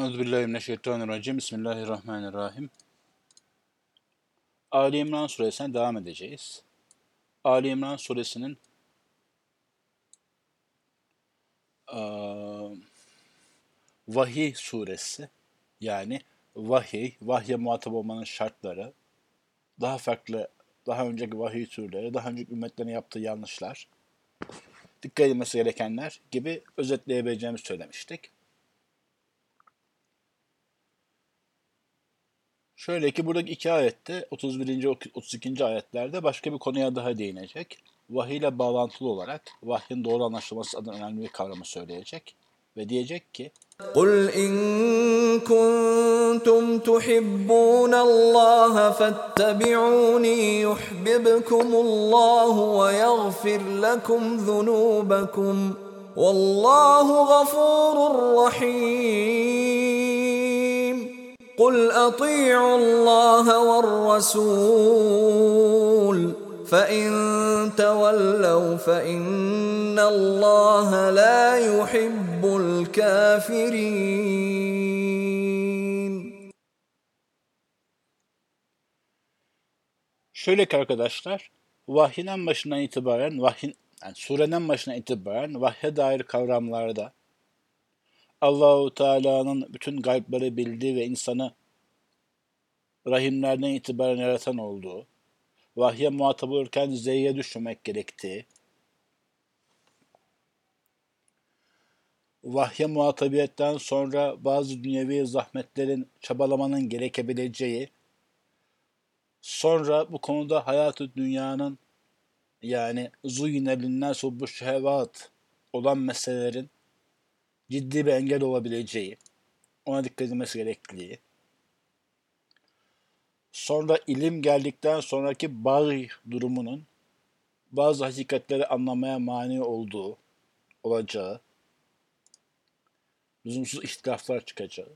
Euzubillahimineşşeytanirracim. Bismillahirrahmanirrahim. Ali İmran suresine devam edeceğiz. Ali İmran suresinin eee, vahiy suresi yani vahiy, vahye muhatap olmanın şartları, daha farklı, daha önceki vahiy türleri, daha önceki ümmetlerin yaptığı yanlışlar, dikkat edilmesi gerekenler gibi özetleyebileceğimizi söylemiştik. Şöyle ki buradaki iki ayette 31. 32. ayetlerde başka bir konuya daha değinecek. Vahiy ile bağlantılı olarak vahyin doğru anlaşılması adına önemli bir kavramı söyleyecek. Ve diyecek ki قل إن كنتم تحبون الله فاتبعوني يحببكم الله ويغفر لكم ذنوبكم والله غفور رحيم قل أطيعوا الله والرسول فإن تولوا فإن الله لا يحب الكافرين şöyle ki arkadaşlar vahyin başından itibaren vahyin yani surenin başına itibaren vahye dair kavramlarda Allahu Teala'nın bütün gaybları bildiği ve insanı rahimlerden itibaren yaratan olduğu, vahye muhatap olurken zeyye düşmemek gerektiği, vahye muhatabiyetten sonra bazı dünyevi zahmetlerin çabalamanın gerekebileceği, sonra bu konuda hayatı dünyanın yani zuyinelinden bu şehvat olan meselelerin ciddi bir engel olabileceği, ona dikkat edilmesi gerektiği, sonra ilim geldikten sonraki bağ durumunun bazı hakikatleri anlamaya mani olduğu, olacağı, lüzumsuz ihtilaflar çıkacağı,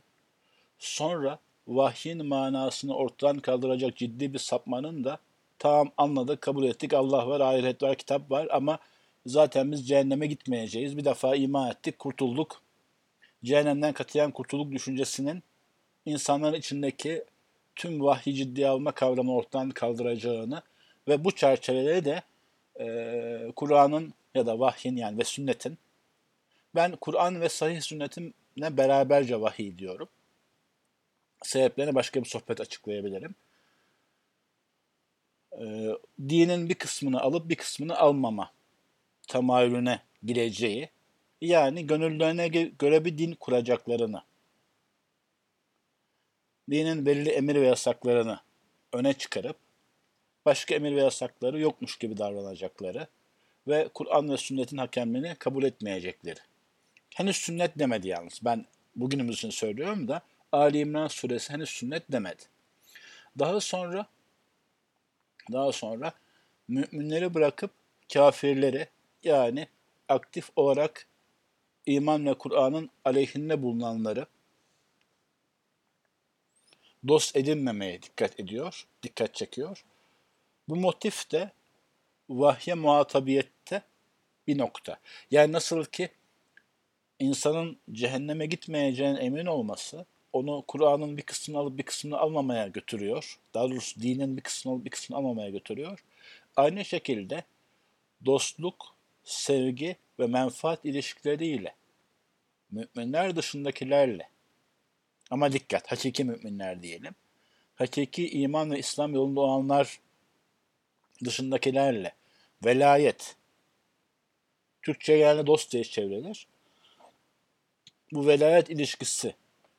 sonra vahyin manasını ortadan kaldıracak ciddi bir sapmanın da tamam anladık, kabul ettik, Allah var, ahiret var, kitap var ama zaten biz cehenneme gitmeyeceğiz. Bir defa iman ettik, kurtulduk. Cehennemden katiyen kurtulduk düşüncesinin insanların içindeki tüm vahyi ciddiye alma kavramını ortadan kaldıracağını ve bu çerçevede de e, Kur'an'ın ya da vahyin yani ve sünnetin ben Kur'an ve sahih sünnetimle beraberce vahiy diyorum. Sebeplerini başka bir sohbet açıklayabilirim. E, dinin bir kısmını alıp bir kısmını almama tamayülüne gireceği yani gönüllerine göre bir din kuracaklarını dinin belirli emir ve yasaklarını öne çıkarıp başka emir ve yasakları yokmuş gibi davranacakları ve Kur'an ve sünnetin hakemliğini kabul etmeyecekleri. Henüz sünnet demedi yalnız. Ben bugünümüz için söylüyorum da Ali İmran suresi henüz sünnet demedi. Daha sonra daha sonra müminleri bırakıp kafirleri yani aktif olarak iman ve Kur'an'ın aleyhinde bulunanları dost edinmemeye dikkat ediyor, dikkat çekiyor. Bu motif de vahye muhatabiyette bir nokta. Yani nasıl ki insanın cehenneme gitmeyeceğine emin olması onu Kur'an'ın bir kısmını alıp bir kısmını almamaya götürüyor. Daha doğrusu dinin bir kısmını alıp bir kısmını almamaya götürüyor. Aynı şekilde dostluk, sevgi ve menfaat ilişkileriyle müminler dışındakilerle ama dikkat, hakiki müminler diyelim. Hakiki iman ve İslam yolunda olanlar dışındakilerle velayet, Türkçe yani dost diye çevrilir. Bu velayet ilişkisi,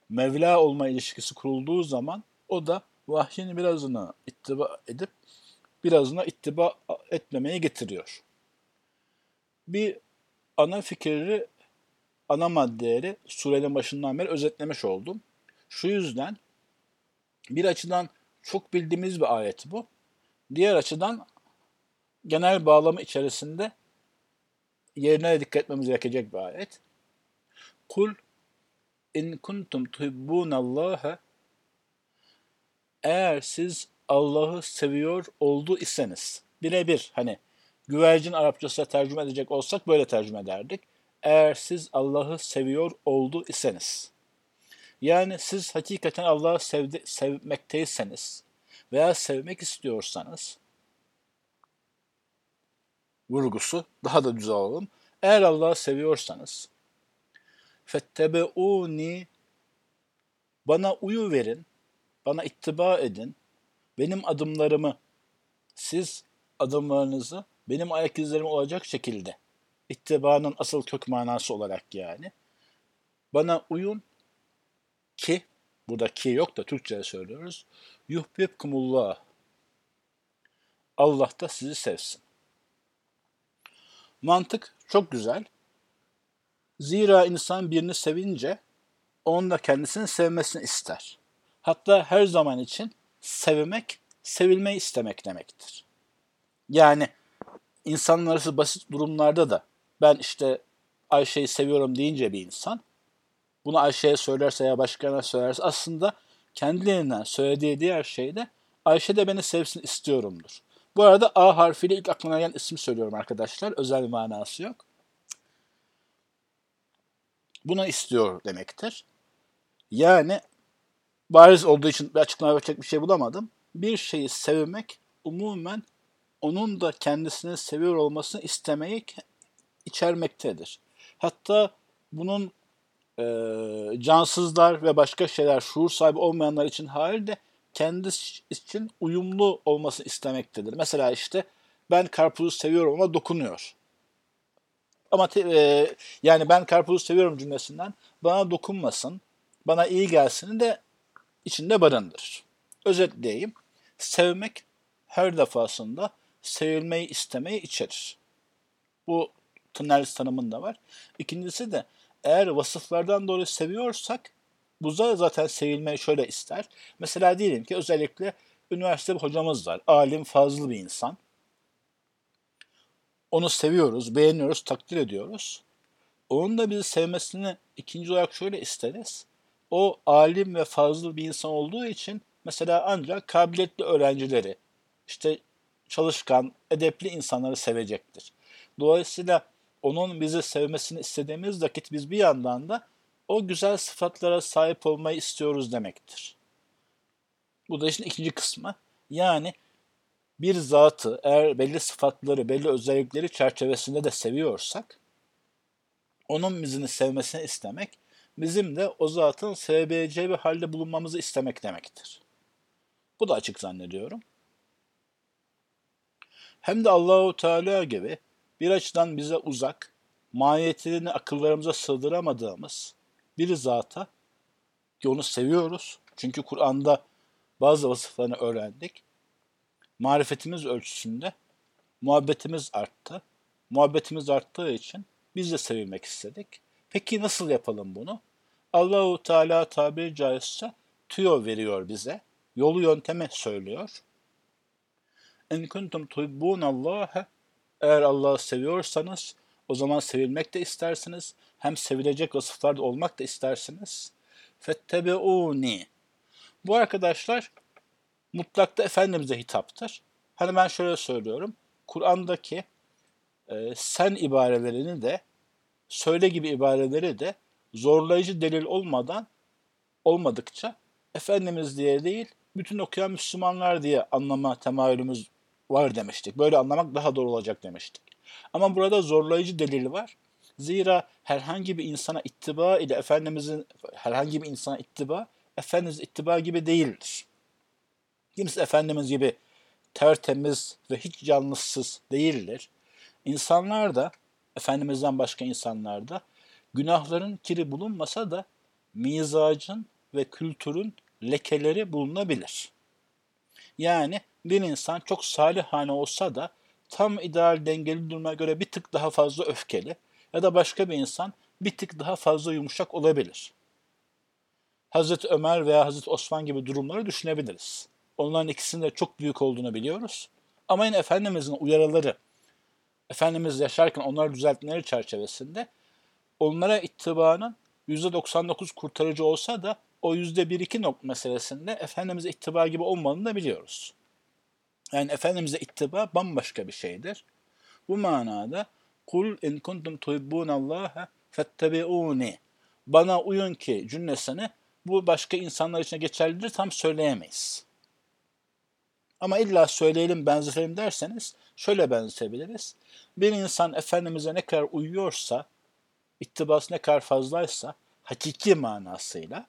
Mevla olma ilişkisi kurulduğu zaman o da vahyin birazını ittiba edip birazına ittiba etmemeye getiriyor. Bir ana fikri, ana maddeleri surenin başından beri özetlemiş oldum. Şu yüzden bir açıdan çok bildiğimiz bir ayet bu. Diğer açıdan genel bağlamı içerisinde yerine dikkat etmemiz gerekecek bir ayet. Kul in kuntum tuhibbunallaha eğer siz Allah'ı seviyor oldu iseniz birebir hani güvercin Arapçasına tercüme edecek olsak böyle tercüme ederdik. Eğer siz Allah'ı seviyor oldu iseniz Yani siz hakikaten Allah'ı sevdi, sevmekteyseniz veya sevmek istiyorsanız vurgusu daha da düz alalım. Eğer Allah'ı seviyorsanız fettebeuni bana uyu verin, bana ittiba edin, benim adımlarımı siz adımlarınızı benim ayak izlerim olacak şekilde ittibanın asıl kök manası olarak yani bana uyun ki burada ki yok da Türkçe söylüyoruz. Yuhbibkumullah. Allah da sizi sevsin. Mantık çok güzel. Zira insan birini sevince onun da kendisini sevmesini ister. Hatta her zaman için sevmek, sevilmeyi istemek demektir. Yani insanlar arası basit durumlarda da ben işte Ayşe'yi seviyorum deyince bir insan bunu Ayşe'ye söylerse ya başkana söylerse aslında kendilerinden söylediği diğer şey de Ayşe de beni sevsin istiyorumdur. Bu arada A harfiyle ilk aklıma gelen ismi söylüyorum arkadaşlar. Özel bir manası yok. Buna istiyor demektir. Yani bariz olduğu için bir açıklama yapacak bir şey bulamadım. Bir şeyi sevmek umumen onun da kendisini seviyor olmasını istemeyi içermektedir. Hatta bunun e, cansızlar ve başka şeyler şuur sahibi olmayanlar için hali de kendisi için uyumlu olmasını istemektedir. Mesela işte ben karpuzu seviyorum ama dokunuyor. Ama te, e, yani ben karpuzu seviyorum cümlesinden bana dokunmasın, bana iyi gelsin de içinde barındır. Özetleyeyim. Sevmek her defasında sevilmeyi istemeyi içerir. Bu Tınnerlis tanımında var. İkincisi de eğer vasıflardan dolayı seviyorsak bu da zaten sevilmeyi şöyle ister. Mesela diyelim ki özellikle üniversite bir hocamız var. Alim, fazlı bir insan. Onu seviyoruz, beğeniyoruz, takdir ediyoruz. Onun da bizi sevmesini ikinci olarak şöyle isteriz. O alim ve fazlı bir insan olduğu için mesela ancak kabiliyetli öğrencileri, işte çalışkan, edepli insanları sevecektir. Dolayısıyla onun bizi sevmesini istediğimiz vakit biz bir yandan da o güzel sıfatlara sahip olmayı istiyoruz demektir. Bu da işin ikinci kısmı. Yani bir zatı eğer belli sıfatları, belli özellikleri çerçevesinde de seviyorsak, onun bizini sevmesini istemek, bizim de o zatın sevebileceği bir halde bulunmamızı istemek demektir. Bu da açık zannediyorum. Hem de Allahu Teala gibi bir açıdan bize uzak, mahiyetlerini akıllarımıza sığdıramadığımız bir zata ki onu seviyoruz. Çünkü Kur'an'da bazı vasıflarını öğrendik. Marifetimiz ölçüsünde muhabbetimiz arttı. Muhabbetimiz arttığı için biz de sevilmek istedik. Peki nasıl yapalım bunu? Allahu Teala tabiri caizse tüyo veriyor bize. Yolu yöntemi söylüyor. En kuntum tuhibbunallaha eğer Allah'ı seviyorsanız o zaman sevilmek de istersiniz. Hem sevilecek vasıflarda olmak da istersiniz. Fettebeuni. Bu arkadaşlar mutlakta Efendimiz'e hitaptır. Hani ben şöyle söylüyorum. Kur'an'daki e, sen ibarelerini de söyle gibi ibareleri de zorlayıcı delil olmadan olmadıkça Efendimiz diye değil bütün okuyan Müslümanlar diye anlama temayülümüz var demiştik. Böyle anlamak daha doğru olacak demiştik. Ama burada zorlayıcı delil var. Zira herhangi bir insana ittiba ile Efendimizin herhangi bir insana ittiba Efendimiz ittiba gibi değildir. Kimse Efendimiz gibi tertemiz ve hiç yanlışsız değildir. İnsanlar da Efendimiz'den başka insanlar da günahların kiri bulunmasa da mizacın ve kültürün lekeleri bulunabilir. Yani bir insan çok salihane olsa da tam ideal dengeli duruma göre bir tık daha fazla öfkeli ya da başka bir insan bir tık daha fazla yumuşak olabilir. Hazreti Ömer veya Hazreti Osman gibi durumları düşünebiliriz. Onların ikisinin de çok büyük olduğunu biliyoruz. Ama yine Efendimizin uyarıları, Efendimiz yaşarken onları düzeltmeleri çerçevesinde onlara ittibanın %99 kurtarıcı olsa da o %1-2 nok meselesinde Efendimiz'e ittiba gibi olmadığını da biliyoruz. Yani Efendimiz'e ittiba bambaşka bir şeydir. Bu manada kul in kuntum tuhibbunallaha fettebi'uni bana uyun ki cümlesini bu başka insanlar için geçerlidir tam söyleyemeyiz. Ama illa söyleyelim, benzetelim derseniz şöyle benzetebiliriz. Bir insan Efendimiz'e ne kadar uyuyorsa, ittibası ne kadar fazlaysa, hakiki manasıyla,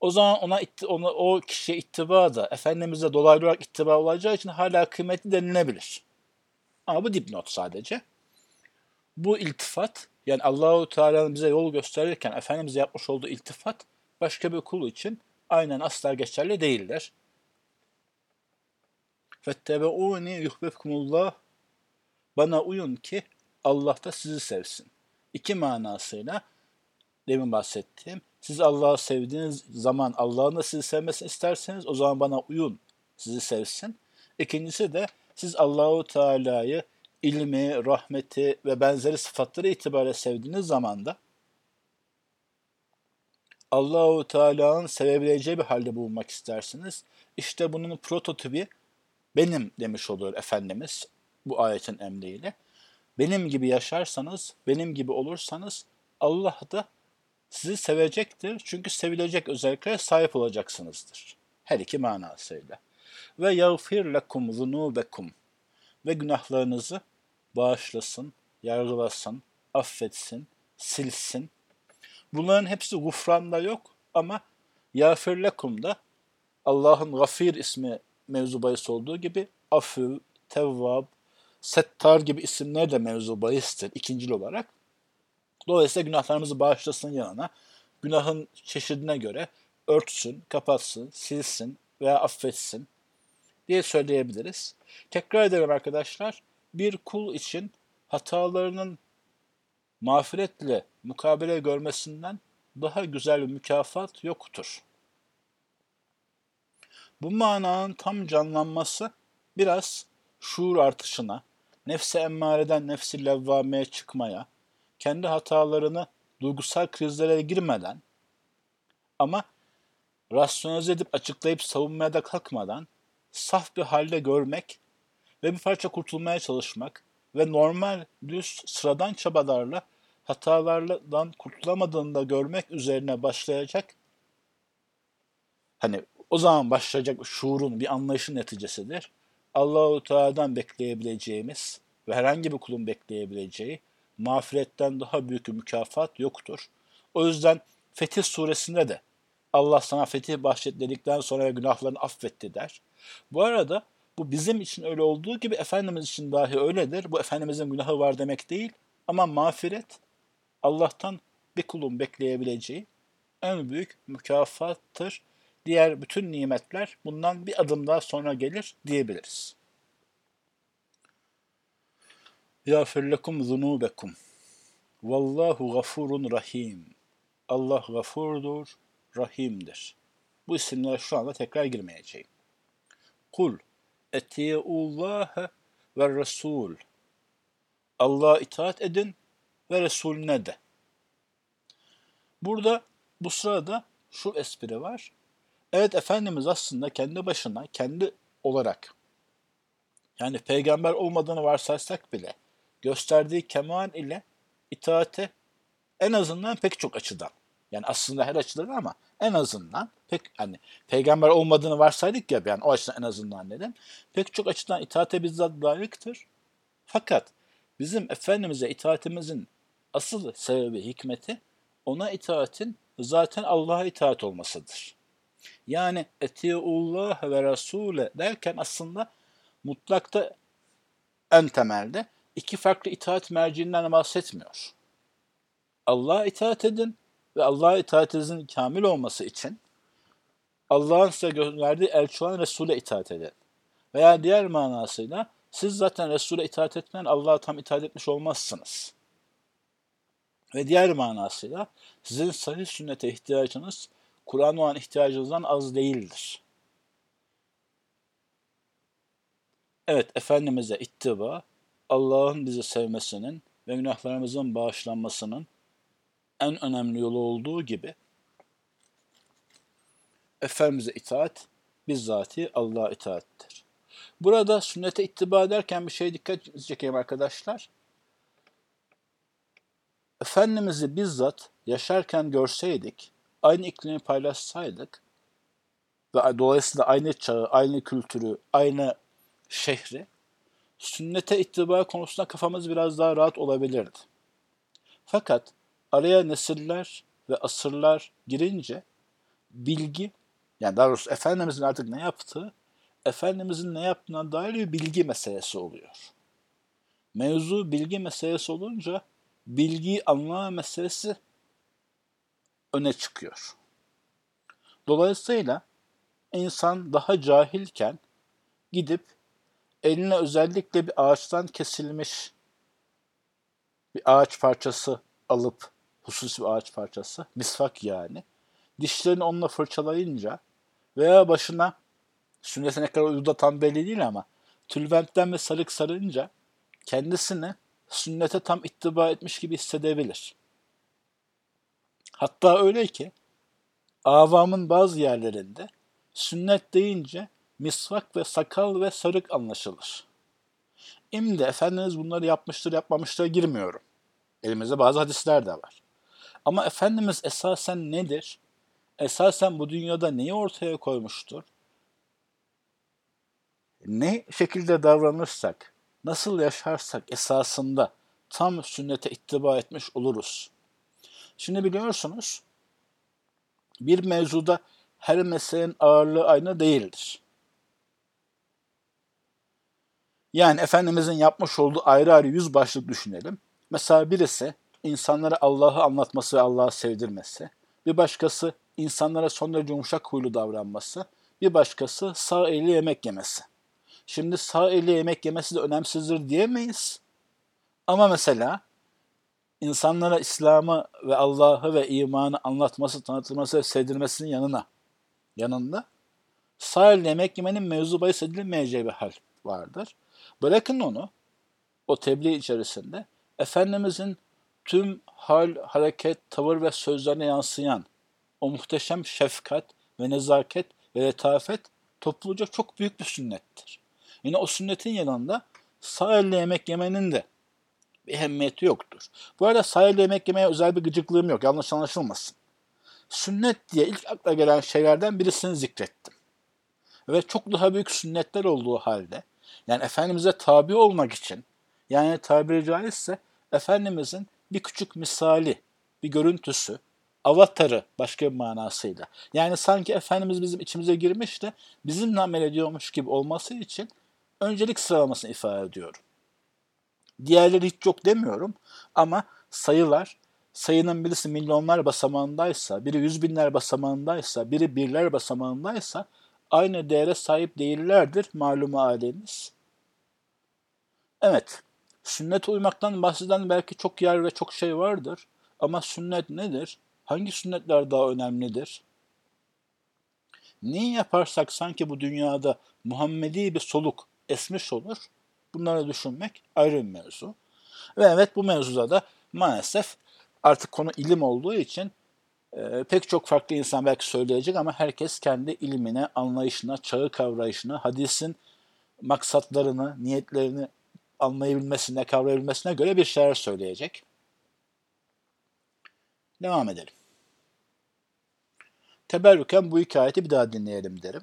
o zaman ona, ona o kişiye ittiba da Efendimiz'e dolaylı olarak ittiba olacağı için hala kıymetli denilebilir. Ama bu dipnot sadece. Bu iltifat, yani Allahu Teala'nın bize yol gösterirken Efendimiz'e yapmış olduğu iltifat başka bir kul için aynen asla geçerli değildir. Fettebe'uni yuhbebkumullah Bana uyun ki Allah da sizi sevsin. İki manasıyla demin bahsettiğim siz Allah'ı sevdiğiniz zaman Allah'ın da sizi sevmesini isterseniz o zaman bana uyun sizi sevsin. İkincisi de siz Allahu Teala'yı ilmi, rahmeti ve benzeri sıfatları itibariyle sevdiğiniz zaman da Allahu Teala'nın sevebileceği bir halde bulunmak istersiniz. İşte bunun prototipi benim demiş oluyor Efendimiz bu ayetin emriyle. Benim gibi yaşarsanız, benim gibi olursanız Allah da sizi sevecektir. Çünkü sevilecek özelliklere sahip olacaksınızdır. Her iki manasıyla. Ve yağfir lekum zunubekum ve günahlarınızı bağışlasın, yargılasın, affetsin, silsin. Bunların hepsi gufranda yok ama yağfir lekum da Allah'ın gafir ismi mevzu bahis olduğu gibi afü, tevvab, settar gibi isimler de mevzu bahistir ikincil olarak. Dolayısıyla günahlarımızı bağışlasın yanına, günahın çeşidine göre örtsün, kapatsın, silsin veya affetsin diye söyleyebiliriz. Tekrar ederim arkadaşlar, bir kul için hatalarının mağfiretle mukabele görmesinden daha güzel bir mükafat yoktur. Bu mananın tam canlanması biraz şuur artışına, nefse emmareden nefsi levvameye çıkmaya, kendi hatalarını duygusal krizlere girmeden ama rasyonize edip açıklayıp savunmaya da kalkmadan saf bir halde görmek ve bir parça kurtulmaya çalışmak ve normal, düz, sıradan çabalarla hatalardan kurtulamadığını da görmek üzerine başlayacak hani o zaman başlayacak şuurun bir anlayışın neticesidir. Allahu Teala'dan bekleyebileceğimiz ve herhangi bir kulun bekleyebileceği mağfiretten daha büyük bir mükafat yoktur. O yüzden Fetih suresinde de Allah sana fetih bahşet dedikten sonra günahlarını affetti der. Bu arada bu bizim için öyle olduğu gibi Efendimiz için dahi öyledir. Bu Efendimizin günahı var demek değil ama mağfiret Allah'tan bir kulun bekleyebileceği en büyük mükafattır. Diğer bütün nimetler bundan bir adım daha sonra gelir diyebiliriz. يَغْفِرْ لَكُمْ ذُنُوبَكُمْ Vallahu gafurun rahim. Allah gafurdur, rahimdir. Bu isimlere şu anda tekrar girmeyeceğim. Kul etiullaha ve Resul. Allah'a itaat edin ve Resulüne de. Burada bu sırada şu espri var. Evet Efendimiz aslında kendi başına, kendi olarak yani peygamber olmadığını varsaysak bile gösterdiği kemal ile itaate en azından pek çok açıdan yani aslında her açıdan ama en azından pek hani peygamber olmadığını varsaydık ya yani o açıdan en azından dedim. Pek çok açıdan itaate bizzat layıktır. Fakat bizim Efendimiz'e itaatimizin asıl sebebi, hikmeti ona itaatin zaten Allah'a itaat olmasıdır. Yani etiullah ve rasule derken aslında mutlakta en temelde iki farklı itaat merciinden bahsetmiyor. Allah'a itaat edin ve Allah'a itaatinizin kamil olması için Allah'ın size gönderdiği elçi olan Resul'e itaat edin. Veya diğer manasıyla siz zaten Resul'e itaat etmeyen Allah'a tam itaat etmiş olmazsınız. Ve diğer manasıyla sizin sahih sünnete ihtiyacınız Kur'an olan ihtiyacınızdan az değildir. Evet, Efendimiz'e ittiba, Allah'ın bizi sevmesinin ve günahlarımızın bağışlanmasının en önemli yolu olduğu gibi Efendimiz'e itaat bizzati Allah'a itaattir. Burada sünnete ittiba ederken bir şey dikkat çekeyim arkadaşlar. Efendimiz'i bizzat yaşarken görseydik aynı iklimi paylaşsaydık ve dolayısıyla aynı çağı, aynı kültürü, aynı şehri sünnete ittiba konusunda kafamız biraz daha rahat olabilirdi. Fakat araya nesiller ve asırlar girince bilgi, yani daha doğrusu Efendimizin artık ne yaptığı, Efendimizin ne yaptığına dair bir bilgi meselesi oluyor. Mevzu bilgi meselesi olunca bilgiyi anlama meselesi öne çıkıyor. Dolayısıyla insan daha cahilken gidip eline özellikle bir ağaçtan kesilmiş bir ağaç parçası alıp hususi bir ağaç parçası, misvak yani, dişlerini onunla fırçalayınca veya başına sünnete ne kadar uyuda tam belli değil ama tülbentten ve sarık sarınca kendisini sünnete tam ittiba etmiş gibi hissedebilir. Hatta öyle ki avamın bazı yerlerinde sünnet deyince misvak ve sakal ve sarık anlaşılır. İmdi Efendimiz bunları yapmıştır yapmamıştır girmiyorum. Elimizde bazı hadisler de var. Ama Efendimiz esasen nedir? Esasen bu dünyada neyi ortaya koymuştur? Ne şekilde davranırsak, nasıl yaşarsak esasında tam sünnete ittiba etmiş oluruz. Şimdi biliyorsunuz bir mevzuda her meselenin ağırlığı aynı değildir. Yani Efendimizin yapmış olduğu ayrı ayrı yüz başlık düşünelim. Mesela birisi insanlara Allah'ı anlatması ve Allah'ı sevdirmesi. Bir başkası insanlara son derece yumuşak huylu davranması. Bir başkası sağ eli yemek yemesi. Şimdi sağ eli yemek yemesi de önemsizdir diyemeyiz. Ama mesela insanlara İslam'ı ve Allah'ı ve imanı anlatması, tanıtılması ve sevdirmesinin yanına yanında sağ elle yemek yemenin mevzu bahis edilmeyeceği bir hal vardır. Bırakın onu o tebliğ içerisinde Efendimizin tüm hal, hareket, tavır ve sözlerine yansıyan o muhteşem şefkat ve nezaket ve letafet topluca çok büyük bir sünnettir. Yine o sünnetin yanında sağ elle yemek yemenin de bir ehemmiyeti yoktur. Bu arada sağ elle yemek yemeye özel bir gıcıklığım yok. Yanlış anlaşılmasın. Sünnet diye ilk akla gelen şeylerden birisini zikrettim. Ve çok daha büyük sünnetler olduğu halde yani Efendimiz'e tabi olmak için yani tabiri caizse Efendimiz'in bir küçük misali, bir görüntüsü, avatarı başka bir manasıyla. Yani sanki Efendimiz bizim içimize girmiş de bizimle amel ediyormuş gibi olması için öncelik sıralamasını ifade ediyorum. Diğerleri hiç yok demiyorum ama sayılar, sayının birisi milyonlar basamağındaysa, biri yüz binler basamağındaysa, biri birler basamağındaysa aynı değere sahip değillerdir malumu alemiz. Evet, sünnet uymaktan bahseden belki çok yer ve çok şey vardır. Ama sünnet nedir? Hangi sünnetler daha önemlidir? Neyi yaparsak sanki bu dünyada Muhammedi bir soluk esmiş olur. Bunları düşünmek ayrı bir mevzu. Ve evet bu mevzuda da maalesef artık konu ilim olduğu için e, pek çok farklı insan belki söyleyecek ama herkes kendi ilmine, anlayışına, çağı kavrayışına, hadisin maksatlarını, niyetlerini anlayabilmesine, kavrayabilmesine göre bir şeyler söyleyecek. Devam edelim. Teberrüken bu hikayeti bir daha dinleyelim derim.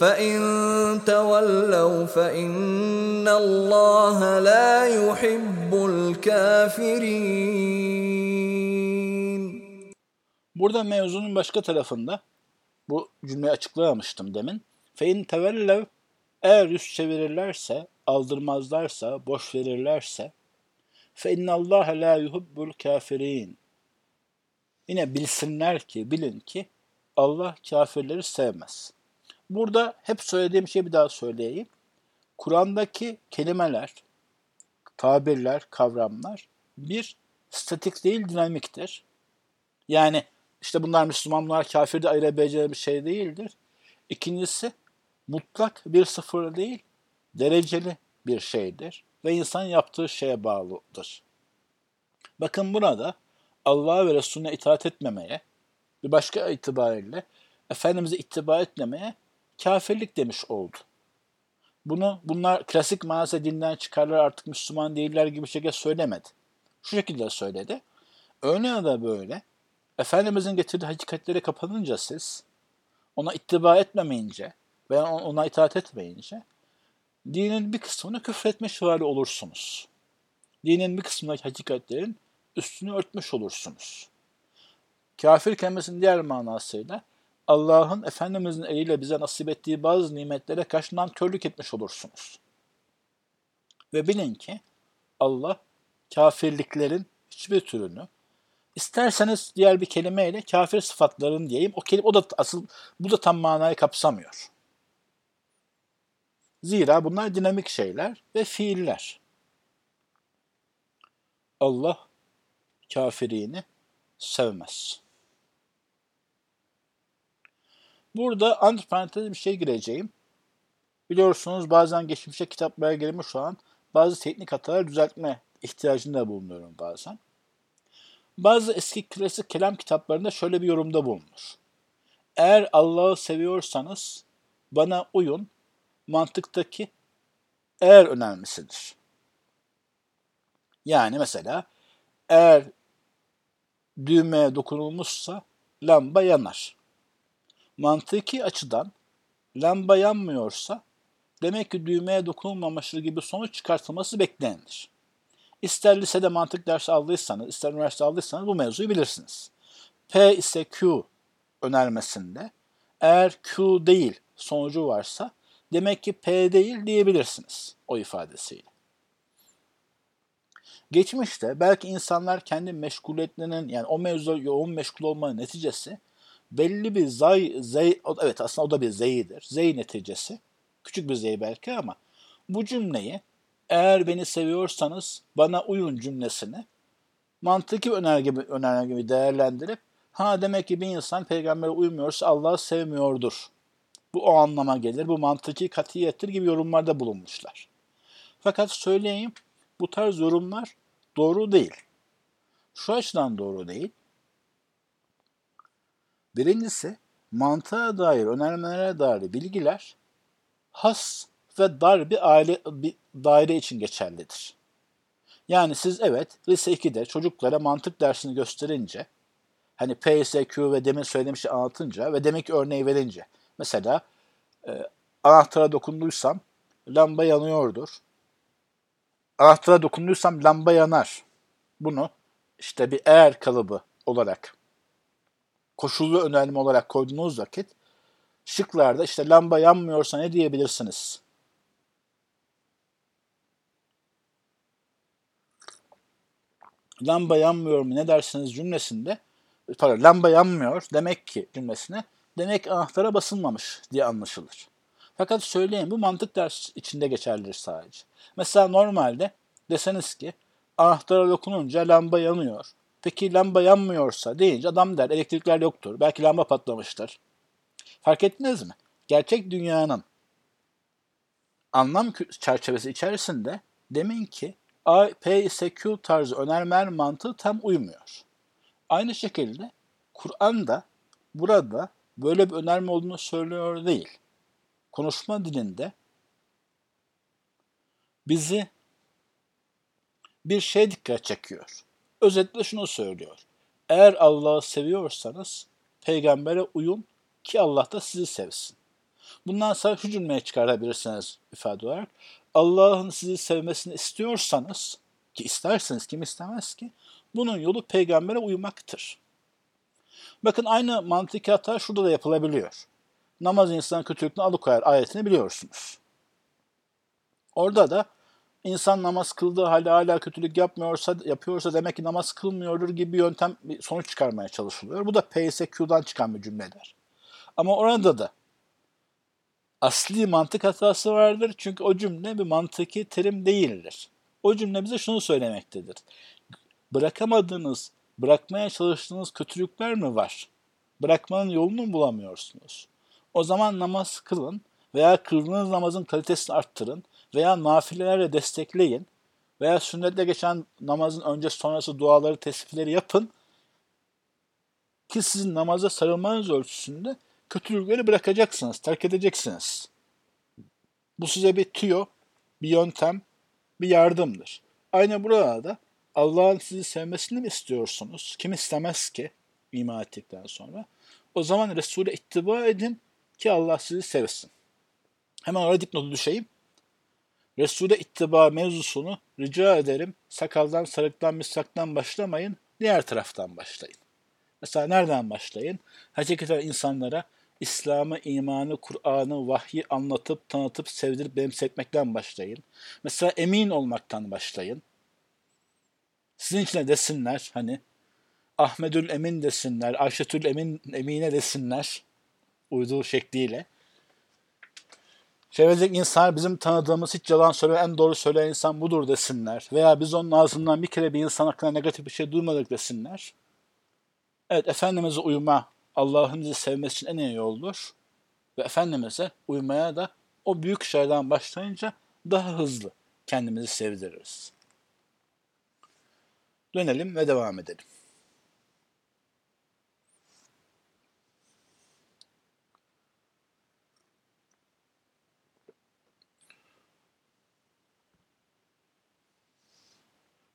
فان تولوا فان الله لا يحب الكافرين Burada mevzunun başka tarafında bu cümleyi açıklamamıştım demin. Fein tevellev eğer yüz çevirirlerse, aldırmazlarsa, boş verirlerse fe innallâhe lâ yuhibbul kafirin. Yine bilsinler ki, bilin ki Allah kafirleri sevmez. Burada hep söylediğim şeyi bir daha söyleyeyim. Kur'an'daki kelimeler, tabirler, kavramlar bir statik değil dinamiktir. Yani işte bunlar Müslüman, bunlar kafir de ayırabileceği bir şey değildir. İkincisi mutlak bir sıfır değil, dereceli bir şeydir ve insan yaptığı şeye bağlıdır. Bakın burada Allah'a ve Resulüne itaat etmemeye, bir başka itibariyle Efendimiz'e ittiba etmemeye kafirlik demiş oldu. Bunu bunlar klasik manası dinden çıkarlar artık Müslüman değiller gibi şekilde söylemedi. Şu şekilde söyledi. Öyle ya da böyle Efendimizin getirdiği hakikatleri kapanınca siz ona ittiba etmemeyince veya ona itaat etmeyince dinin bir kısmını küfretmiş hali olursunuz. Dinin bir kısmındaki hakikatlerin üstünü örtmüş olursunuz. Kafir kelimesinin diğer manasıyla Allah'ın Efendimizin eliyle bize nasip ettiği bazı nimetlere karşı nankörlük etmiş olursunuz. Ve bilin ki Allah kafirliklerin hiçbir türünü isterseniz diğer bir kelimeyle kafir sıfatların diyeyim. O kelime o da asıl bu da tam manayı kapsamıyor. Zira bunlar dinamik şeyler ve fiiller. Allah kafirini sevmez. Burada antiparantez bir şey gireceğim. Biliyorsunuz bazen geçmişe kitaplara girmiş olan bazı teknik hatalar düzeltme ihtiyacında bulunuyorum bazen. Bazı eski klasik kelam kitaplarında şöyle bir yorumda bulunur. Eğer Allah'ı seviyorsanız bana uyun, mantıktaki eğer önemlisidir. Yani mesela eğer düğmeye dokunulmuşsa lamba yanar. Mantıki açıdan lamba yanmıyorsa demek ki düğmeye dokunulmaması gibi sonuç çıkartılması beklenir. İster lisede mantık dersi aldıysanız, ister üniversite aldıysanız bu mevzuyu bilirsiniz. P ise Q önermesinde eğer Q değil sonucu varsa demek ki P değil diyebilirsiniz o ifadesiyle. Geçmişte belki insanlar kendi meşguliyetlerinin yani o mevzuda yoğun meşgul olmanın neticesi belli bir zay, zey, evet aslında o da bir zeyidir. Zey neticesi. Küçük bir zey belki ama bu cümleyi eğer beni seviyorsanız bana uyun cümlesini mantıki önerge, önerge gibi değerlendirip ha demek ki bir insan peygambere uymuyorsa Allah'ı sevmiyordur. Bu o anlama gelir. Bu mantıki katiyettir gibi yorumlarda bulunmuşlar. Fakat söyleyeyim bu tarz yorumlar doğru değil. Şu açıdan doğru değil. Birincisi mantığa dair, önermelere dair bilgiler has ve dar bir aile bir daire için geçerlidir. Yani siz evet lise 2'de çocuklara mantık dersini gösterince hani P, S, Q ve demin söylediğim şeyi anlatınca ve demek örneği verince mesela e, anahtara dokunduysam lamba yanıyordur. Anahtara dokunduysam lamba yanar. Bunu işte bir eğer kalıbı olarak koşullu önerme olarak koyduğunuz vakit şıklarda işte lamba yanmıyorsa ne diyebilirsiniz? Lamba yanmıyor mu ne dersiniz cümlesinde pardon lamba yanmıyor demek ki cümlesine demek anahtara basılmamış diye anlaşılır. Fakat söyleyin bu mantık ders içinde geçerlidir sadece. Mesela normalde deseniz ki anahtara dokununca lamba yanıyor. Peki lamba yanmıyorsa deyince adam der elektrikler yoktur. Belki lamba patlamıştır. Fark ettiniz mi? Gerçek dünyanın anlam çerçevesi içerisinde demin ki A, P ise Q tarzı önermeler mantığı tam uymuyor. Aynı şekilde Kur'an da burada böyle bir önerme olduğunu söylüyor değil. Konuşma dilinde bizi bir şey dikkat çekiyor. Özetle şunu söylüyor. Eğer Allah'ı seviyorsanız peygambere uyun ki Allah da sizi sevsin. Bundan sonra şu cümleye çıkarabilirsiniz ifade olarak. Allah'ın sizi sevmesini istiyorsanız ki isterseniz kim istemez ki bunun yolu peygambere uymaktır. Bakın aynı mantık hata şurada da yapılabiliyor. Namaz insanın kötülükten alıkoyar ayetini biliyorsunuz. Orada da insan namaz kıldığı halde hala kötülük yapmıyorsa, yapıyorsa demek ki namaz kılmıyordur gibi bir yöntem, bir sonuç çıkarmaya çalışılıyor. Bu da PSQ'dan çıkan bir cümledir. Ama orada da asli mantık hatası vardır. Çünkü o cümle bir mantıki terim değildir. O cümle bize şunu söylemektedir. Bırakamadığınız, bırakmaya çalıştığınız kötülükler mi var? Bırakmanın yolunu mu bulamıyorsunuz? O zaman namaz kılın veya kıldığınız namazın kalitesini arttırın veya nafilelerle destekleyin veya sünnetle geçen namazın önce sonrası duaları, tesbihleri yapın ki sizin namaza sarılmanız ölçüsünde kötülükleri bırakacaksınız, terk edeceksiniz. Bu size bir tüyo, bir yöntem, bir yardımdır. Aynı burada da Allah'ın sizi sevmesini mi istiyorsunuz? Kim istemez ki iman ettikten sonra? O zaman Resul'e ittiba edin ki Allah sizi sevsin. Hemen oraya dipnotu düşeyim. Resul'e ittiba mevzusunu rica ederim sakaldan, sarıktan, misaktan başlamayın, diğer taraftan başlayın. Mesela nereden başlayın? Hakikaten insanlara İslam'ı, imanı, Kur'an'ı, vahyi anlatıp, tanıtıp, sevdirip, benimsetmekten başlayın. Mesela emin olmaktan başlayın. Sizin için de desinler hani Ahmedül Emin desinler, Ayşetül Emin Emine desinler uyduğu şekliyle. Çevredeki insan bizim tanıdığımız hiç yalan söyleyen, en doğru söyleyen insan budur desinler. Veya biz onun ağzından bir kere bir insan hakkında negatif bir şey duymadık desinler. Evet, Efendimiz'e uyma Allah'ın bizi sevmesi için en iyi yoldur. Ve Efendimiz'e uymaya da o büyük şeylerden başlayınca daha hızlı kendimizi sevdiririz. Dönelim ve devam edelim.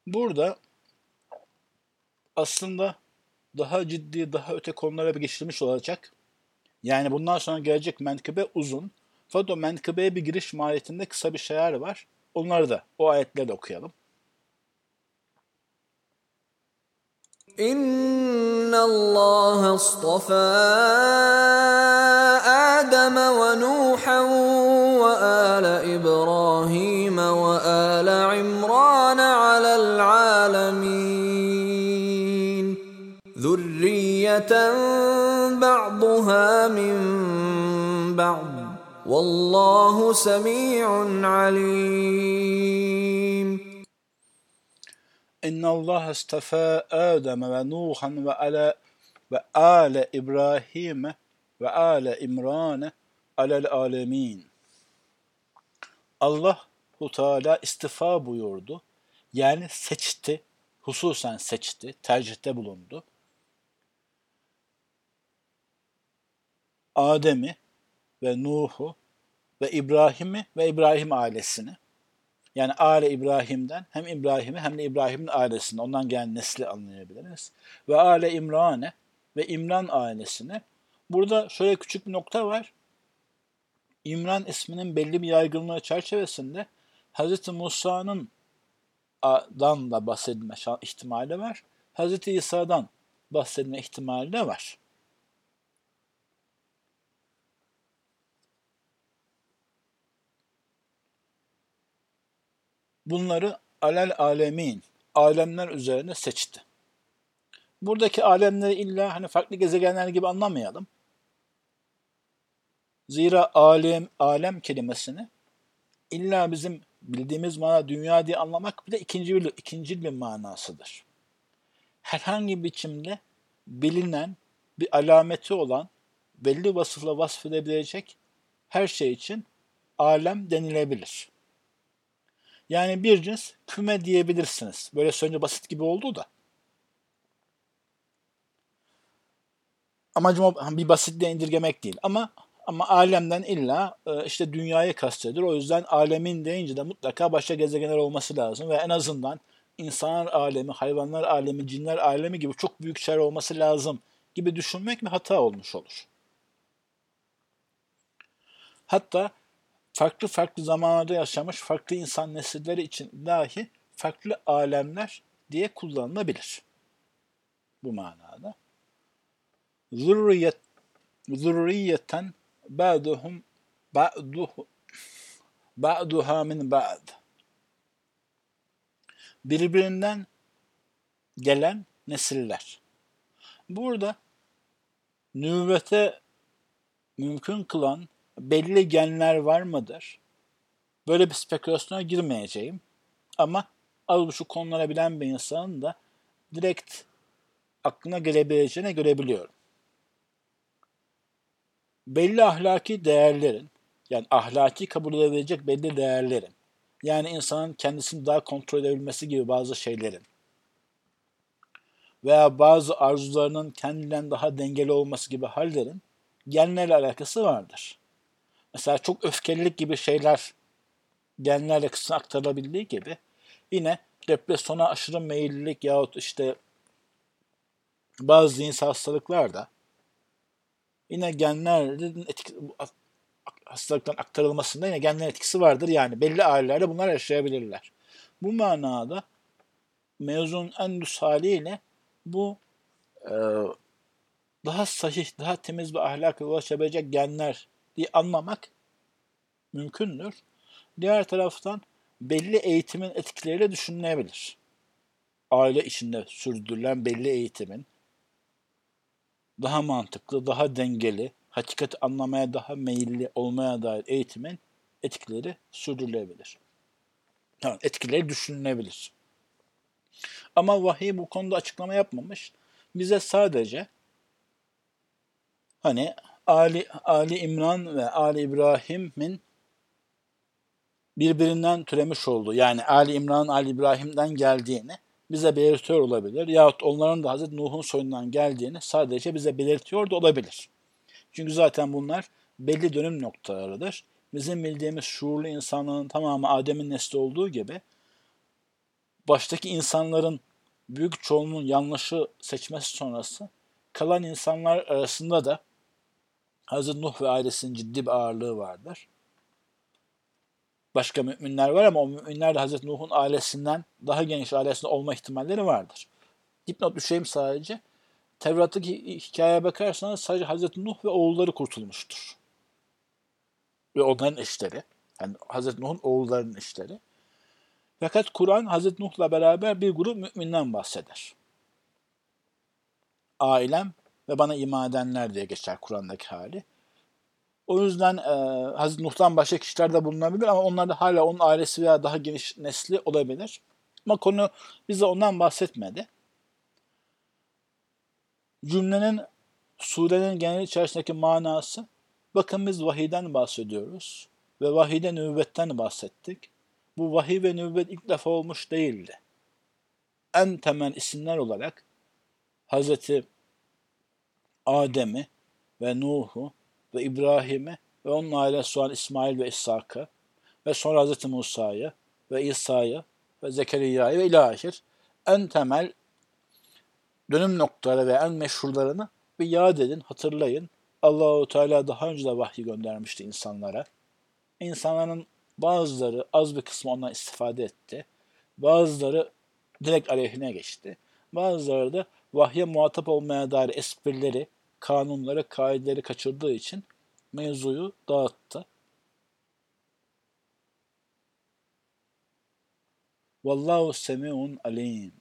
Burada aslında daha ciddi, daha öte konulara bir geçilmiş olacak. Yani bundan sonra gelecek menkıbe uzun. Fakat o menkıbeye bir giriş maliyetinde kısa bir şeyler var. Onları da o ayetleri de okuyalım. İnna Allah astafa Adem ve Nuh ve al İbrahim ve ذرية بعضها من بعض والله سميع عليم İnna Allah istafa Adem ve Nuhan ve ala ve ale İbrahim ve ale İmran alel alemin. Allah bu Teala istifa buyurdu. Yani seçti, hususen seçti, tercihte bulundu. Adem'i ve Nuh'u ve İbrahim'i ve İbrahim ailesini yani aile İbrahim'den hem İbrahim'i hem de İbrahim'in ailesini ondan gelen nesli anlayabiliriz. Ve aile İmran'e ve İmran ailesini. Burada şöyle küçük bir nokta var. İmran isminin belli bir yaygınlığı çerçevesinde Hz. Musa'nın dan da bahsedilme ihtimali var. Hz. İsa'dan bahsedilme ihtimali de var. Bunları alel alemin, alemler üzerine seçti. Buradaki alemleri illa hani farklı gezegenler gibi anlamayalım. Zira alem, alem kelimesini illa bizim bildiğimiz mana dünya diye anlamak bile ikinci bir, ikinci bir manasıdır. Herhangi bir biçimde bilinen bir alameti olan belli vasıfla vasfedebilecek her şey için alem denilebilir. Yani bir cins küme diyebilirsiniz. Böyle söyleyince basit gibi oldu da. Amacım bir basitliğe indirgemek değil. Ama ama alemden illa e, işte dünyayı kastedilir. O yüzden alemin deyince de mutlaka başka gezegenler olması lazım. Ve en azından insanlar alemi, hayvanlar alemi, cinler alemi gibi çok büyük şeyler olması lazım gibi düşünmek bir hata olmuş olur. Hatta farklı farklı zamanlarda yaşamış farklı insan nesilleri için dahi farklı alemler diye kullanılabilir. Bu manada. Zürriyet zürriyeten ba'duhum ba'duhu ba'duha min ba'd. Birbirinden gelen nesiller. Burada nüvvete mümkün kılan belli genler var mıdır? Böyle bir spekülasyona girmeyeceğim. Ama az buçuk konulara bilen bir insanın da direkt aklına gelebileceğini görebiliyorum. Belli ahlaki değerlerin, yani ahlaki kabul edilecek belli değerlerin, Yani insanın kendisini daha kontrol edebilmesi gibi bazı şeylerin veya bazı arzularının kendinden daha dengeli olması gibi hallerin genlerle alakası vardır. Mesela çok öfkelilik gibi şeyler genlerle kısmına aktarılabildiği gibi yine depresyona aşırı meyillilik yahut işte bazı zihinsel hastalıklar da yine genlerin etik, hastalıkların aktarılmasında yine genlerin etkisi vardır. Yani belli ailelerde bunlar yaşayabilirler. Bu manada mevzunun en düz haliyle bu e, daha sahih, daha temiz bir ahlaka ulaşabilecek genler diye anlamak mümkündür. Diğer taraftan belli eğitimin etkileriyle düşünülebilir. Aile içinde sürdürülen belli eğitimin daha mantıklı, daha dengeli, hakikati anlamaya daha meyilli olmaya dair eğitimin etkileri sürdürülebilir. Yani etkileri düşünülebilir. Ama vahiy bu konuda açıklama yapmamış. Bize sadece hani Ali, Ali İmran ve Ali İbrahim'in birbirinden türemiş olduğu yani Ali İmran, Ali İbrahim'den geldiğini bize belirtiyor olabilir. Yahut onların da Hazreti Nuh'un soyundan geldiğini sadece bize belirtiyor da olabilir. Çünkü zaten bunlar belli dönüm noktalarıdır. Bizim bildiğimiz şuurlu insanların tamamı Adem'in nesli olduğu gibi baştaki insanların büyük çoğunluğun yanlışı seçmesi sonrası kalan insanlar arasında da Hazreti Nuh ve ailesinin ciddi bir ağırlığı vardır. Başka müminler var ama o müminler de Hazreti Nuh'un ailesinden daha geniş ailesinde olma ihtimalleri vardır. Dipnot düşeyim sadece. Tevrat'taki hikayeye bakarsanız sadece Hazreti Nuh ve oğulları kurtulmuştur. Ve onların eşleri. Yani Hazreti Nuh'un oğullarının eşleri. Fakat Kur'an Hazreti Nuh'la beraber bir grup müminden bahseder. Ailem ve bana iman edenler diye geçer Kur'an'daki hali. O yüzden e, Hazreti Nuh'tan başka kişiler de bulunabilir ama onlar da hala onun ailesi veya daha geniş nesli olabilir. Ama konu bize ondan bahsetmedi. Cümlenin surenin genel içerisindeki manası bakın biz vahiden bahsediyoruz ve vahide nübüvvetten bahsettik. Bu vahiy ve nübüvvet ilk defa olmuş değildi. En temel isimler olarak Hazreti Adem'i ve Nuh'u ve İbrahim'i ve onun ailesi olan İsmail ve İshak'ı ve sonra Hazreti Musa'yı ve İsa'yı ve Zekeriya'yı ve ilahir en temel dönüm noktaları ve en meşhurlarını bir yad edin, hatırlayın. Allahu Teala daha önce de vahyi göndermişti insanlara. İnsanların bazıları az bir kısmı ondan istifade etti. Bazıları direkt aleyhine geçti. Bazıları da vahye muhatap olmaya dair esprileri, kanunları, kaideleri kaçırdığı için mevzuyu dağıttı. Vallahu semiun alim.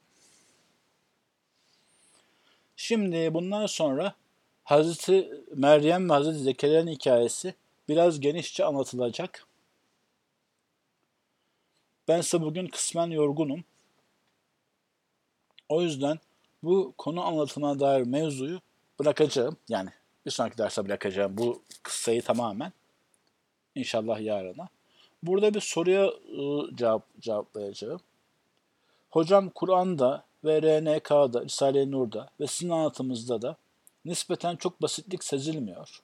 Şimdi bundan sonra Hazreti Meryem ve Hazreti Zekeriya'nın hikayesi biraz genişçe anlatılacak. Ben ise bugün kısmen yorgunum. O yüzden bu konu anlatımına dair mevzuyu bırakacağım. Yani bir sonraki derse bırakacağım bu kıssayı tamamen. İnşallah yarına. Burada bir soruya ıı, cevap cevaplayacağım. Hocam Kur'an'da ve RNK'da, Risale-i Nur'da ve sizin anlatımızda da nispeten çok basitlik sezilmiyor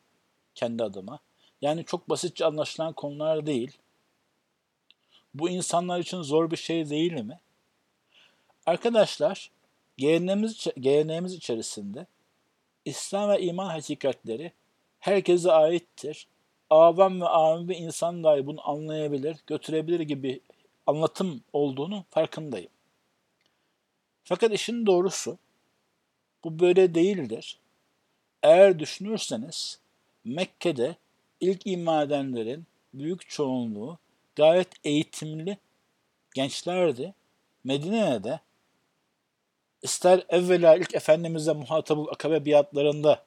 kendi adıma. Yani çok basitçe anlaşılan konular değil. Bu insanlar için zor bir şey değil mi? Arkadaşlar, geleneğimiz, geleneğimiz içerisinde İslam ve iman hakikatleri herkese aittir. Avam ve bir insan dahi bunu anlayabilir, götürebilir gibi anlatım olduğunu farkındayım. Fakat işin doğrusu bu böyle değildir. Eğer düşünürseniz Mekke'de ilk iman edenlerin büyük çoğunluğu gayet eğitimli gençlerdi. Medine'de ister evvela ilk Efendimiz'e muhatabı akabe biatlarında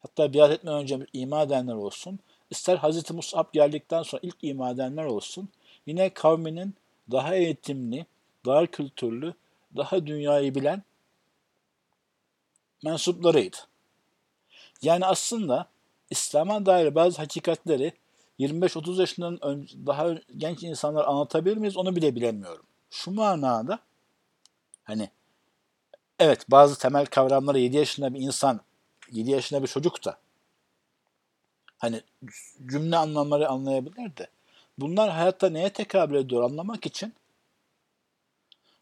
hatta biat etmeden önce iman edenler olsun, ister Hazreti Musab geldikten sonra ilk iman edenler olsun, yine kavminin daha eğitimli, daha kültürlü, daha dünyayı bilen mensuplarıydı. Yani aslında İslam'a dair bazı hakikatleri 25-30 yaşından önce, daha genç insanlar anlatabilir miyiz onu bile bilemiyorum. Şu manada hani evet bazı temel kavramları 7 yaşında bir insan 7 yaşında bir çocuk da hani cümle anlamları anlayabilir de bunlar hayatta neye tekabül ediyor anlamak için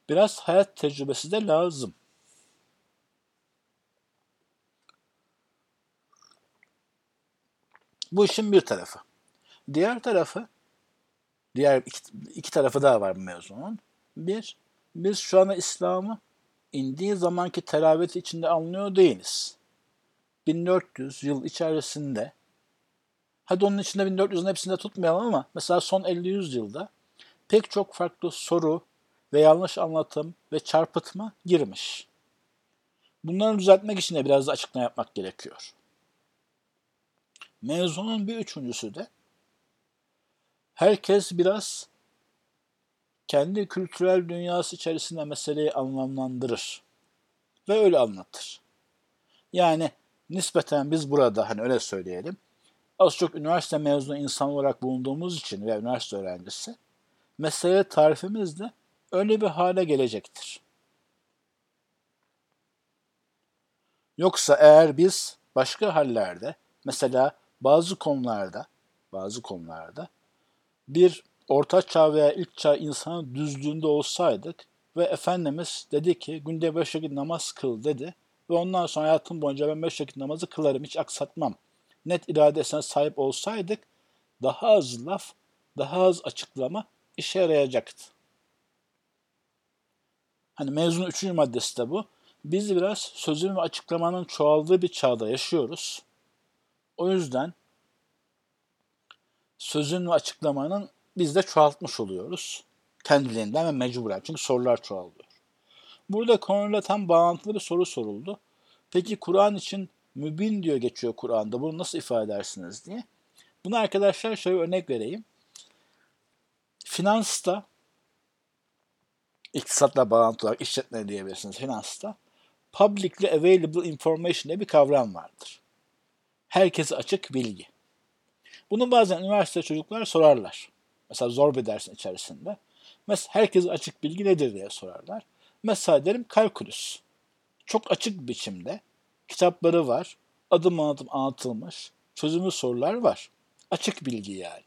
biraz hayat tecrübesi de lazım. Bu işin bir tarafı. Diğer tarafı, diğer iki, iki tarafı daha var bu mevzunun. Bir, biz şu anda İslam'ı indiği zamanki teraveti içinde anlıyor değiliz. 1400 yıl içerisinde hadi onun içinde 1400'ün hepsinde tutmayalım ama mesela son 50-100 yılda pek çok farklı soru ve yanlış anlatım ve çarpıtma girmiş. Bunları düzeltmek için de biraz da açıklama yapmak gerekiyor. Mevzunun bir üçüncüsü de herkes biraz kendi kültürel dünyası içerisinde meseleyi anlamlandırır ve öyle anlatır. Yani nispeten biz burada hani öyle söyleyelim az çok üniversite mezunu insan olarak bulunduğumuz için ve üniversite öğrencisi mesele tarifimiz de öyle bir hale gelecektir. Yoksa eğer biz başka hallerde mesela bazı konularda bazı konularda bir orta çağ veya ilk çağ insanı düzlüğünde olsaydık ve Efendimiz dedi ki günde beş vakit namaz kıl dedi ve ondan sonra hayatım boyunca ben beş vakit namazı kılarım hiç aksatmam. Net iradesine sahip olsaydık daha az laf, daha az açıklama işe yarayacaktı. Hani mezunun üçüncü maddesi de bu. Biz biraz sözün ve açıklamanın çoğaldığı bir çağda yaşıyoruz. O yüzden sözün ve açıklamanın biz de çoğaltmış oluyoruz. Kendiliğinden ve mecburen. Çünkü sorular çoğalıyor. Burada konuyla tam bağlantılı bir soru soruldu. Peki Kur'an için mübin diyor geçiyor Kur'an'da. Bunu nasıl ifade edersiniz diye. Bunu arkadaşlar şöyle örnek vereyim. Finansta iktisatla bağlantılı olarak işletme diyebilirsiniz finansta. Publicly available information diye bir kavram vardır. Herkese açık bilgi. Bunu bazen üniversite çocuklar sorarlar. Mesela zor bir dersin içerisinde. Mesela herkese açık bilgi nedir diye sorarlar. Mesela derim kalkülüs. Çok açık biçimde kitapları var. Adım adım anlatılmış. Çözümlü sorular var. Açık bilgi yani.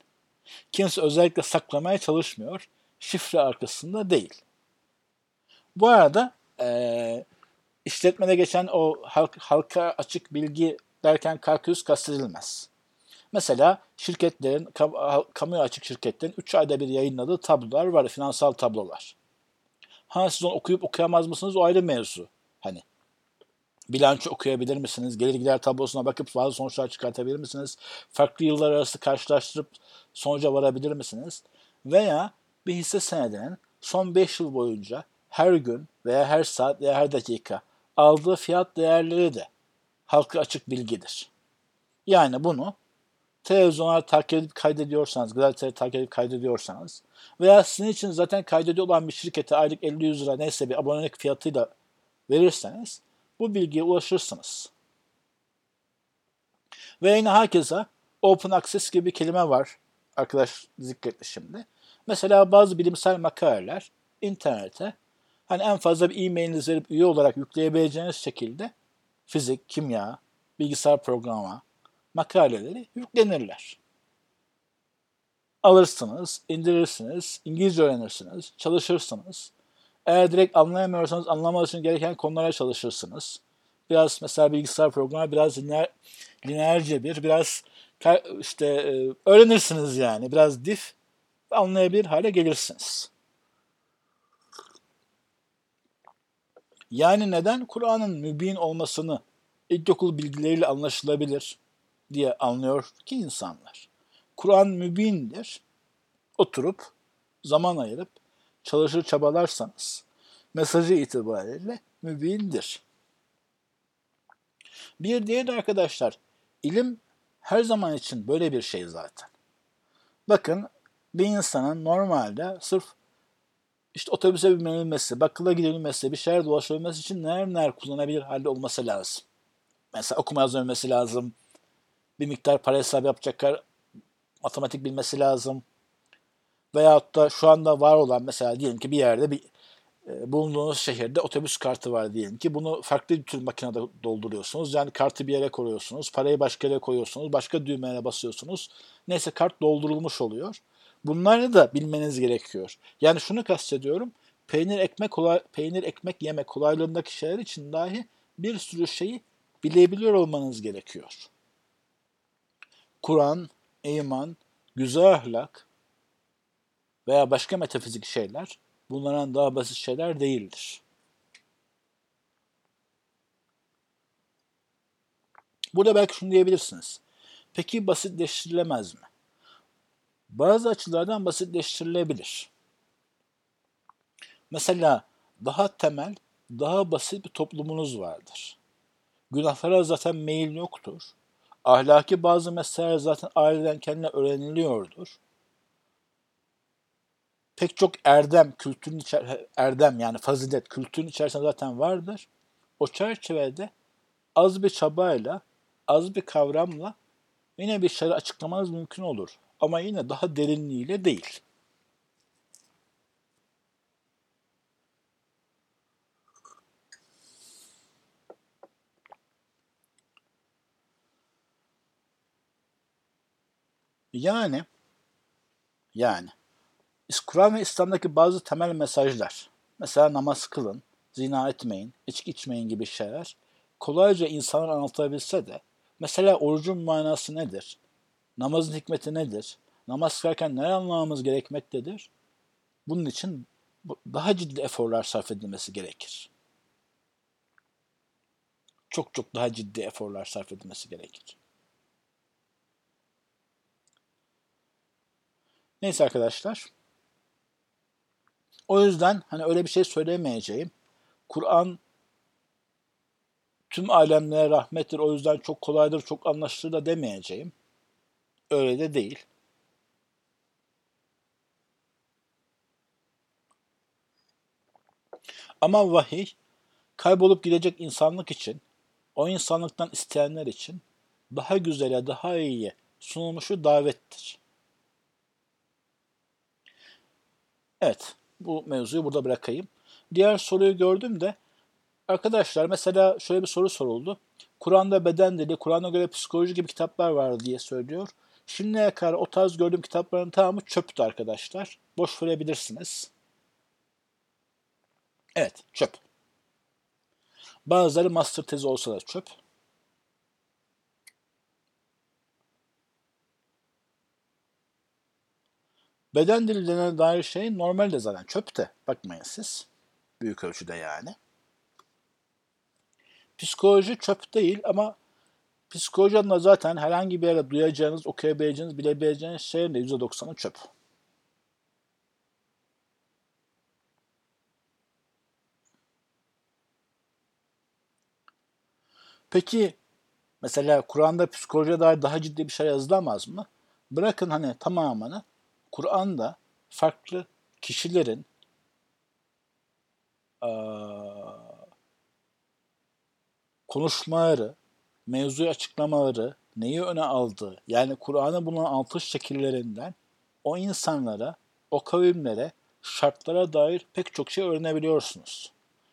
Kimse özellikle saklamaya çalışmıyor. Şifre arkasında değil. Bu arada e, işletmede geçen o halk, halka açık bilgi derken kalkülüs kastedilmez. Mesela şirketlerin, kamuya açık şirketlerin 3 ayda bir yayınladığı tablolar var, finansal tablolar. Ha siz onu okuyup okuyamaz mısınız o ayrı mevzu. Hani bilanço okuyabilir misiniz? Gelir gider tablosuna bakıp bazı sonuçlar çıkartabilir misiniz? Farklı yıllar arası karşılaştırıp sonuca varabilir misiniz? Veya bir hisse senedinin son 5 yıl boyunca her gün veya her saat veya her dakika aldığı fiyat değerleri de halka açık bilgidir. Yani bunu televizyonlar takip edip kaydediyorsanız, gazeteleri takip edip kaydediyorsanız veya sizin için zaten kaydediyor olan bir şirkete aylık 50-100 lira neyse bir abonelik fiyatıyla verirseniz bu bilgiye ulaşırsınız. Ve yine herkese open access gibi bir kelime var. Arkadaş zikretti şimdi. Mesela bazı bilimsel makaleler internete hani en fazla bir e-mailinizi verip üye olarak yükleyebileceğiniz şekilde fizik, kimya, bilgisayar programı, makaleleri yüklenirler. Alırsınız, indirirsiniz, İngilizce öğrenirsiniz, çalışırsınız. Eğer direkt anlayamıyorsanız anlamak için gereken konulara çalışırsınız. Biraz mesela bilgisayar programı biraz lineer, lineer cebir, biraz işte e, öğrenirsiniz yani. Biraz dif anlayabilir hale gelirsiniz. Yani neden Kur'an'ın mübin olmasını ilkokul bilgileriyle anlaşılabilir diye anlıyor ki insanlar. Kur'an mübindir. Oturup zaman ayırıp çalışır çabalarsanız mesajı itibariyle mübindir. Bir diğer arkadaşlar ilim her zaman için böyle bir şey zaten. Bakın bir insanın normalde sırf işte otobüse binilmesi, bakkala gidilmesi, bir şehir dolaşabilmesi için neler neler kullanabilir halde olması lazım. Mesela okuma yazma lazım. Bir miktar para hesabı yapacak matematik bilmesi lazım. Veyahut da şu anda var olan mesela diyelim ki bir yerde bir e, bulunduğunuz şehirde otobüs kartı var diyelim ki bunu farklı bir tür makinede dolduruyorsunuz. Yani kartı bir yere koyuyorsunuz, parayı başka yere koyuyorsunuz, başka düğmeye basıyorsunuz. Neyse kart doldurulmuş oluyor. Bunları da bilmeniz gerekiyor. Yani şunu kastediyorum. Peynir ekmek kolay, peynir ekmek yemek kolaylığındaki şeyler için dahi bir sürü şeyi bilebiliyor olmanız gerekiyor. Kur'an, iman, güzel ahlak veya başka metafizik şeyler bunlardan daha basit şeyler değildir. Burada belki şunu diyebilirsiniz. Peki basitleştirilemez mi? Bazı açılardan basitleştirilebilir. Mesela daha temel, daha basit bir toplumunuz vardır. Günahlara zaten meyil yoktur. Ahlaki bazı meseleler zaten aileden kendine öğreniliyordur. Pek çok erdem, kültürün içer erdem yani fazilet kültürün içerisinde zaten vardır. O çerçevede az bir çabayla, az bir kavramla yine bir şeyler açıklamanız mümkün olur. Ama yine daha derinliğiyle değil. Yani yani Kur'an ve İslam'daki bazı temel mesajlar, mesela namaz kılın, zina etmeyin, içki içmeyin gibi şeyler kolayca insanlar anlatabilse de mesela orucun manası nedir? Namazın hikmeti nedir? Namaz kılarken ne anlamamız gerekmektedir? Bunun için daha ciddi eforlar sarf edilmesi gerekir. Çok çok daha ciddi eforlar sarf edilmesi gerekir. Neyse arkadaşlar. O yüzden hani öyle bir şey söylemeyeceğim. Kur'an tüm alemlere rahmettir. O yüzden çok kolaydır, çok anlaşılır da demeyeceğim. Öyle de değil. Ama vahiy kaybolup gidecek insanlık için, o insanlıktan isteyenler için daha güzele, daha iyiye sunulmuşu davettir. Evet, bu mevzuyu burada bırakayım. Diğer soruyu gördüm de arkadaşlar mesela şöyle bir soru soruldu. Kur'an'da beden dili, Kur'an'a göre psikoloji gibi kitaplar var diye söylüyor. Şimdiye kadar o tarz gördüğüm kitapların tamamı çöptü arkadaşlar. Boş verebilirsiniz. Evet, çöp. Bazıları master tezi olsa da çöp. Beden dilinden dair şey normalde zaten çöpte. Bakmayın siz. Büyük ölçüde yani. Psikoloji çöp değil ama psikoloji adına zaten herhangi bir yere duyacağınız, okuyabileceğiniz, bilebileceğiniz şeyin de %90'ı çöp. Peki mesela Kur'an'da psikolojiye dair daha ciddi bir şey yazılamaz mı? Bırakın hani tamamını Kur'an'da farklı kişilerin konuşmaları, mevzuyu açıklamaları, neyi öne aldığı, yani Kur'an'ı bulunan altı şekillerinden o insanlara, o kavimlere, şartlara dair pek çok şey öğrenebiliyorsunuz.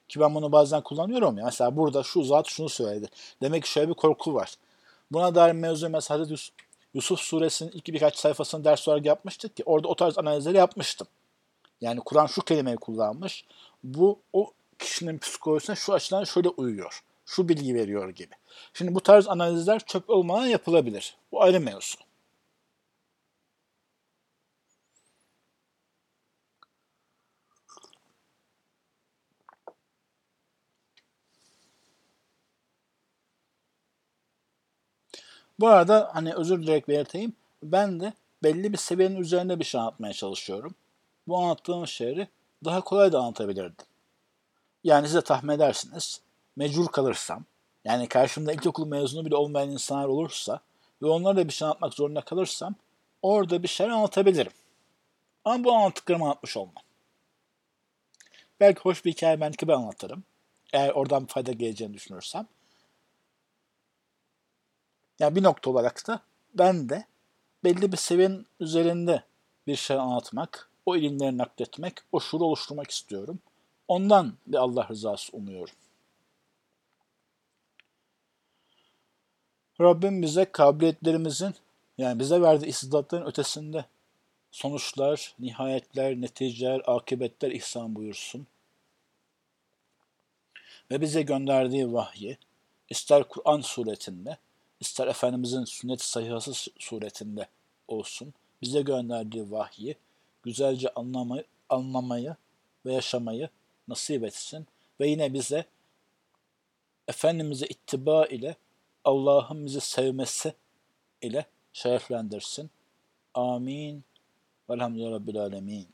Ki ben bunu bazen kullanıyorum ya. Mesela burada şu zat şunu söyledi. Demek ki şöyle bir korku var. Buna dair mevzu mesela Hazreti suresinin ilk birkaç sayfasını ders olarak yapmıştık ki orada o tarz analizleri yapmıştım. Yani Kur'an şu kelimeyi kullanmış. Bu o kişinin psikolojisine şu açıdan şöyle uyuyor. Şu bilgi veriyor gibi. Şimdi bu tarz analizler çöp olmadan yapılabilir. Bu ayrı mevzu. Bu arada hani özür dileyerek belirteyim. Ben de belli bir seviyenin üzerinde bir şey anlatmaya çalışıyorum. Bu anlattığım şeyleri daha kolay da anlatabilirdim. Yani size tahmin edersiniz. Mecbur kalırsam, yani karşımda ilkokul mezunu bile olmayan insanlar olursa ve onlara da bir şey anlatmak zorunda kalırsam orada bir şey anlatabilirim. Ama bu anlattıklarımı anlatmış olmam. Belki hoş bir hikaye ben anlatırım. Eğer oradan fayda geleceğini düşünürsem. Yani bir nokta olarak da ben de belli bir seviyenin üzerinde bir şey anlatmak, o ilimleri nakletmek, o şuuru oluşturmak istiyorum. Ondan bir Allah rızası umuyorum. Rabbim bize kabiliyetlerimizin yani bize verdiği istidatların ötesinde sonuçlar, nihayetler, neticeler, akıbetler ihsan buyursun. Ve bize gönderdiği vahyi ister Kur'an suretinde, ister Efendimizin sünnet-i sahihası suretinde olsun, bize gönderdiği vahyi güzelce anlamayı, anlamayı ve yaşamayı nasip etsin. Ve yine bize Efendimiz'e ittiba ile Allah'ın bizi sevmesi ile şereflendirsin. Amin. Velhamdülillahi Rabbil Alemin.